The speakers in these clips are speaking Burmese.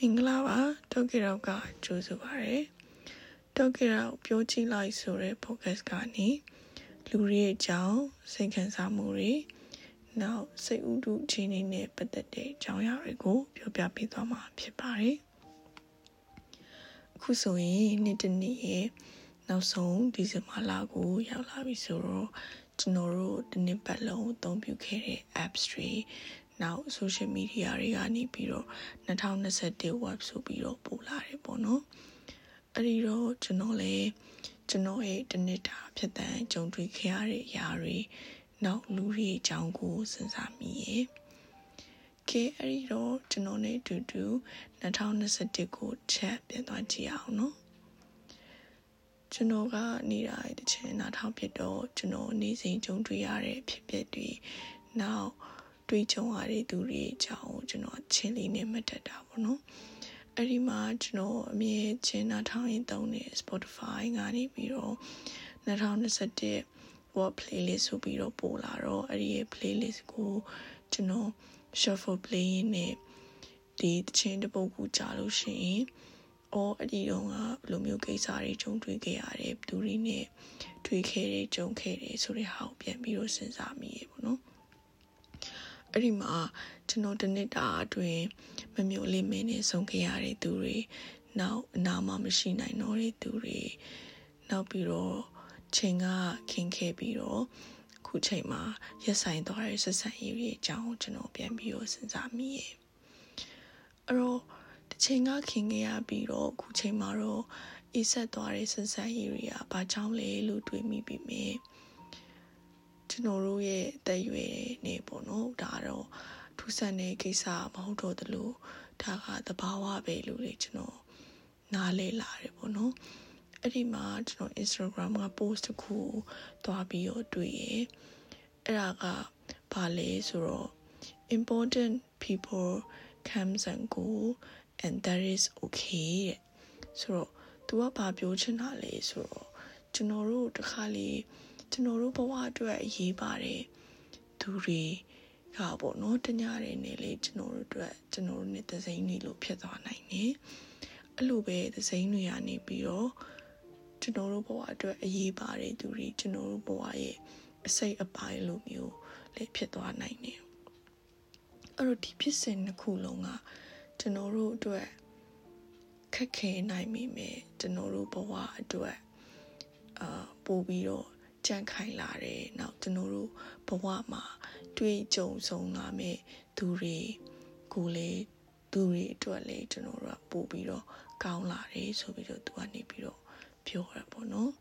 မင်္ဂလာပါတောကေရောက်ကကြိုးဆိုပါရယ်တောကေရောက်ပြောကြည့်လိုက်ဆိုတဲ့ focus ကနေလူတွေရဲ့အကြောင်းစိတ်ခံစားမှုတွေနောက်စိတ်ဥဒုအခြေအနေနဲ့ပတ်သက်တဲ့အကြောင်းအရာတွေကိုပြောပြပေးသွားမှာဖြစ်ပါတယ်အခုဆိုရင်နေ့တစ်နေ့ရဲ့နောက်ဆုံးဒီဇင်ဘာလကိုရောက်လာပြီဆိုတော့ကျွန်တော်တို့ဒီနေ့ပတ်လုံးအသုံးပြုခဲ့တဲ့ apps တွေ နောက် social media တွေကနေပြီးတော့2021 web ဆိုပြီးတော့ပို့လာတယ်ပေါ့နော်အဲ့ဒီတော့ကျွန်တော်လည်းကျွန်တော်ရဲ့တနစ်တာဖြစ်တဲ့ကြုံတွေ့ခဲ့ရတဲ့အရာတွေနောက်လူတွေအကြောင်းကိုစဉ်းစားမိရဲ့ကဲအဲ့ဒီတော့ကျွန်တော်နဲ့အတူတူ2021ကိုချက်ပြန်သွားကြည့်အောင်နော်ကျွန်တော်ကနေတာတချင်နားထောင်ဖြစ်တော့ကျွန်တော်နေစဉ်ကြုံတွေ့ရတဲ့ဖြစ်ပျက်တွေနောက် တွေးကြုံရတဲ့သူတွေအကြောင်းကိုကျွန်တော်ချင်းလေးနဲ့မှတ်တတ်တာပေါ့နော်အဲ့ဒီမှာကျွန်တော်အမြဲချင်းနားထောင်ရင်သုံးနေ Spotify ကနေပြီးတော့2021 Word playlist ဆိုပြီးတော့ပို့လာတော့အဲ့ဒီရဲ့ playlist ကိုကျွန်တော် shuffle play နဲ့ဒီတချင်းတစ်ပုတ်ကိုကြားလို့ရှိရင်အော်အဲ့ဒီတော့ကဘယ်လိုမျိုးကိစ္စတွေကြုံတွေ့ခဲ့ရတယ်ဘယ်သူတွေနဲ့တွေ့ခဲ့တယ်ကြုံခဲ့တယ်ဆိုတဲ့ဟာကိုပြန်ပြီးတော့စဉ်းစားမိရေပေါ့နော် အဲ့ဒီမှာကျွန်တော်တနစ်တာအတွင်းမမျိုးလေးမင်းနဲ့ဆုံခဲ့ရတဲ့သူတွေနောက်အနာမမရှိနိုင်တော့တဲ့သူတွေနောက်ပြီးတော့ချိန်ကခင်ခဲ့ပြီးတော့ခုချိန်မှာရက်ဆိုင်သွားတဲ့ဆက်ဆံရေးတွေအကြောင်းကျွန်တော်ပြန်ပြီးတော့စဉ်းစားမိရဲ့အဲ့တော့တစ်ချိန်ကခင်ခဲ့ရပြီးတော့ခုချိန်မှာတော့အေးဆက်သွားတဲ့ဆက်ဆံရေးတွေကဘာကြောင့်လဲလို့တွေးမိပြီမြင် ကျွန်တော်တို့ရဲ့အသက်အရွယ်နေပေါ့နော်ဒါတော့ထူးဆန်းတဲ့ကိစ္စမဟုတ်တော့သလိုဒါကသဘာဝပဲလို့လေကျွန်တော်နားလဲလာတယ်ပေါ့နော်အဲ့ဒီမှာကျွန်တော် Instagram က post တစ်ခုသွားပြီးတော့တွေ့ရအဲ့ဒါကဘာလဲဆိုတော့ important people comes and go and that is okay တဲ့ဆိုတော့ तू ကဘာပြောချင်တာလဲဆိုတော့ကျွန်တော်တို့တခါလေ ကျွန်တော်တို့ဘဝအတွက်အရေးပါတယ်သူတွေကပေါ့နော်တညတဲ့နေလေကျွန်တော်တို့အတွက်ကျွန်တော်တို့နဲ့သစိမ်းတွေလို့ဖြစ်သွားနိုင်တယ်အဲ့လိုပဲသစိမ်းတွေကနေပြီးတော့ကျွန်တော်တို့ဘဝအတွက်အရေးပါတယ်သူတွေကျွန်တော်တို့ဘဝရဲ့အစိတ်အပိုင်းလိုမျိုးလည်းဖြစ်သွားနိုင်တယ်အဲ့တော့ဒီဖြစ်စဉ်တစ်ခုလုံးကကျွန်တော်တို့အတွက်ခက်ခဲနိုင်မိမယ်ကျွန်တော်တို့ဘဝအတွက်အာပို့ပြီးတော့ ကြံ့ခိုင်လာတယ်နောက်ကျွန်တော်တို့ဘဝမှာတွေ့ကြုံဆုံးလာမဲ့သူတွေကိုလေသူတွေအတွက်လေကျွန်တော်တို့ကပို့ပြီးတော့ကောင်းလာတယ်ဆိုပြီးတော့သူကနေပြီးတော့ပြောရပေါ့နော်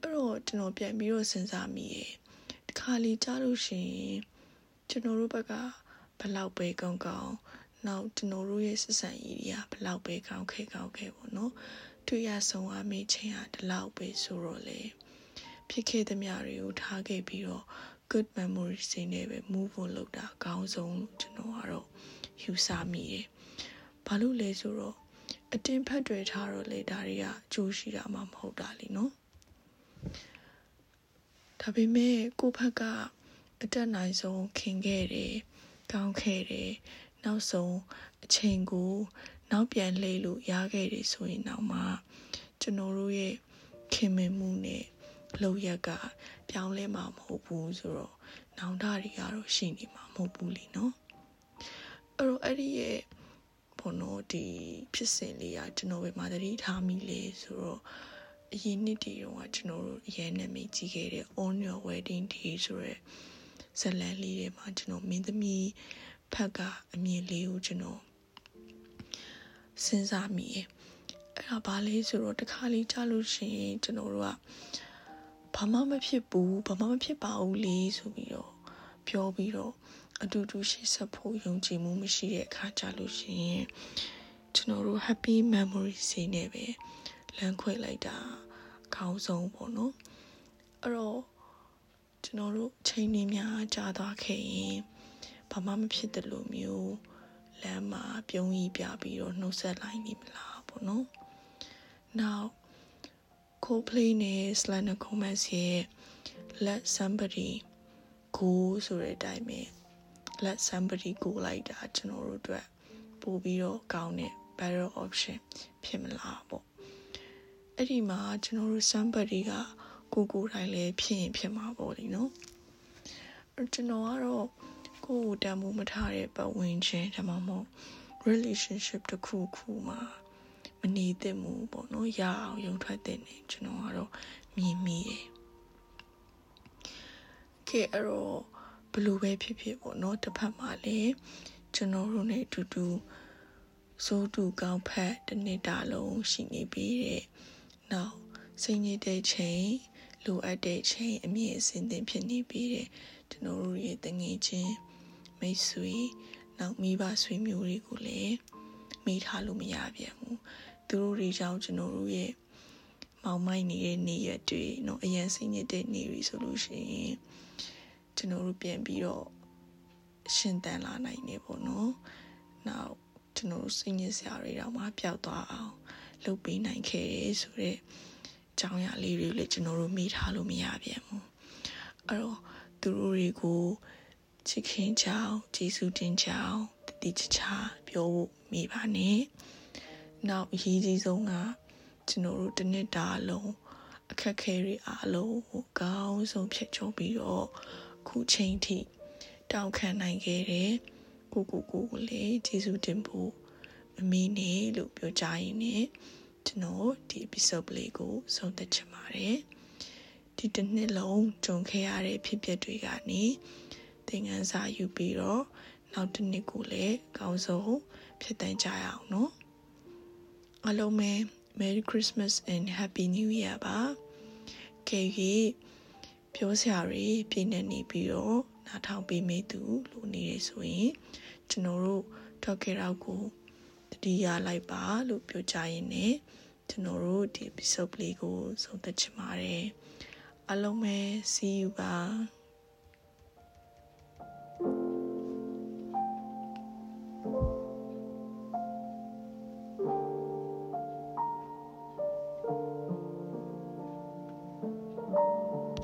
အဲ့တော့ကျွန်တော်ပြန်ပြီးတော့စဉ်းစားမိရေဒီခါလီကြားလို့ရှိရင်ကျွန်တော်တို့ဘက်ကဘလောက်ပဲကောင်းကောင်းနောက်ကျွန်တော်တို့ရဲ့ဆက်ဆံရေးတွေကဘလောက်ပဲကောင်းခဲ့ကောင်းခဲ့ပေါ့နော်တွေ့ရဆုံးအမေချင်းဟာဒီလောက်ပဲဆိုတော့လေ ဖြစ်ခဲ့သမျှတွေကိုထားခဲ့ပြီးတော့ good memories တွေနဲ့ပဲ move on လုပ်တာအကောင်းဆုံးလို့ကျွန်တော်ကတော့ယူဆမိတယ်။ဘာလို့လဲဆိုတော့အတင်းဖက်တွေထားတော့လေဒါတွေကအကျိုးရှိတာမှမဟုတ်တာလीနော်။ဒါပေမဲ့ကိုဖက်ကအတက်နိုင်ဆုံးခင်ခဲ့တယ်၊ကောင်းခဲ့တယ်၊နောက်ဆုံးအချိန်ကိုနောက်ပြန်လှည့်လို့ရခဲ့တယ်ဆိုရင်တော့မှကျွန်တော်တို့ရဲ့ခင်မင်မှုနဲ့ လောက်ရက်ကပြောင်းလဲမှာမဟုတ်ဘူးဆိုတော့နောင်တတွေကတော့ရှိနေမှာမဟုတ်ဘူးလीနော်အဲ့တော့အဲ့ဒီရဲ့ဘောနော်ဒီဖြစ်စဉ်လေးကကျွန်တော်ပဲမာသတိထားမိလေဆိုတော့အရင်နှစ်တည်းတုန်းကကျွန်တော်တို့အရင်နာမည်ကြီးခဲ့တဲ့ On Your Wedding Day ဆိုရဲဇလန်လေးတွေမှာကျွန်တော်မင်းသမီးဖက်ကအမြင်လေးကိုကျွန်တော်စဉ်းစားမိရဲ့အဲ့ဒါဘာလဲဆိုတော့တခါလေးကြားလို့ရှိရင်ကျွန်တော်တို့က ဘာမှမဖြစ်ဘူးဘာမှမဖြစ်ပါဘူးလေဆိုပြီးတော့ပြောပြီးတော့အတူတူရှေ့ဆက်ဖို့ယုံကြည်မှုမရှိတဲ့အခါကြလို့ရှိရင်ကျွန်တော်တို့ happy memories တွေနဲ့ပဲလမ်းခွဲလိုက်တာခေါင်းဆုံးပေါ့နော်အဲ့တော့ကျွန်တော်တို့ချိန်နေများကြာသွားခဲ့ရင်ဘာမှမဖြစ်တယ်လို့မျိုးလမ်းမှာပြုံးကြီးပြပြီးတော့နှုတ်ဆက်လိုက်နေမလားပေါ့နော် now Coldplay နဲ့ Selena Gomez ရဲ့ Let Somebody Go ဆိုတဲ့အတိုင်းပဲ Let Somebody Go လိုက်တာကျွန်တော်တို့အတွက်ပို့ပြီးတော့ကောင်းတဲ့ better option ဖြစ်မလားပေါ့အဲ့ဒီမှာကျွန်တော်တို့ somebody ကကိုကိုတိုင်းလည်းဖြစ်ရင်ဖြစ်မှာပေါ့လေနော်ကျွန်တော်ကတော့ကိုယ်ကိုတန်ဖိုးမထားတဲ့ပတ်ဝန်းကျင်ဒါမှမဟုတ် relationship တစ်ခုခုမှာ မနေသင့်ဘူးပေါ့နော်ရအောင်ယုံထွက်တဲ့နေကျွန်တော်ကတော့မြင်မိတယ်ကဲအဲ့တော့ဘလို့ပဲဖြစ်ဖြစ်ပေါ့နော်တစ်ဖက်မှာလည်းကျွန်တော်တို့ ਨੇ အတူတူစိုးတူကောင်းဖက်တစ်နှစ်တာလုံးရှိနေပြီးတဲ့နောက်စိတ်ညစ်တဲ့ချိန်လိုအပ်တဲ့ချိန်အမြင့်အစင်းသင်ဖြစ်နေပြီးတဲ့ကျွန်တော်တို့ရဲ့တငယ်ချင်းမိတ်ဆွေနောက်မိဘဆွေမျိုးတွေကိုလည်းမိထားလို့မရပြန်ဘူး သူတို့တွေကြောင့်ကျွန်တော်တို့ရဲ့မောင်မိုက်နေတဲ့နေရက်တွေเนาะအရင်စိတ်ညစ်တဲ့နေတွေဆိုလို့ရှိရင်ကျွန်တော်တို့ပြန်ပြီးတော့ရှင်တန်လာနိုင်နေပေါ့နော်။နောက်ကျွန်တော်တို့စိတ်ညစ်စရာတွေတော့မှပျောက်သွားအောင်လုပ်ပေးနိုင်ခဲ့တယ်ဆိုတော့အကြောင်းအရာလေးတွေလည်းကျွန်တော်တို့မိထားလို့မရပြန်ဘူး။အဲ့တော့သူတို့တွေကိုချစ်ခင်ကြောင်းကျေးဇူးတင်ကြောင်းတတိချချပြောဖို့မိပါနဲ့။ နောက်အရေးကြီးဆုံးကကျွန်တော်တို့တစ်နှစ်တာအလုံးအခက်ခဲတွေအလုံးကိုကောင်းဆုံးဖြတ်ကျော်ပြီးတော့ခုချိန်ထိတောင်းခံနိုင်ခဲ့တယ်ကိုကိုကိုကိုလည်းကျေးဇူးတင်ဖို့မမီးနေလို့ပြောကြရင်းနဲ့ကျွန်တော်ဒီ episode လေးကိုဆုံးသက်ချင်ပါတယ်ဒီတစ်နှစ်လုံးကြုံခဲ့ရတဲ့ဖြစ်ပျက်တွေကနေသင်ခန်းစာယူပြီးတော့နောက်တစ်နှစ်ကိုလည်းအကောင်းဆုံးဖြတ်တန်းကြရအောင်နော် အားလုံးပဲ Merry Christmas and Happy New Year ပါ။ကေကြီးပြောစရာတွေပြည့်နေနေပြီးတော့နားထောင်ပေးမိသူလို့နေရဆိုရင်ကျွန်တော်တို့ထောက်ခဲ့တော့ကိုတတိယလိုက်ပါလို့ပြောကြရင်ねကျွန်တော်တို့ဒီ episode လေးကိုဆုံးသက်ချင်ပါတယ်။အားလုံးပဲ see you ပါ။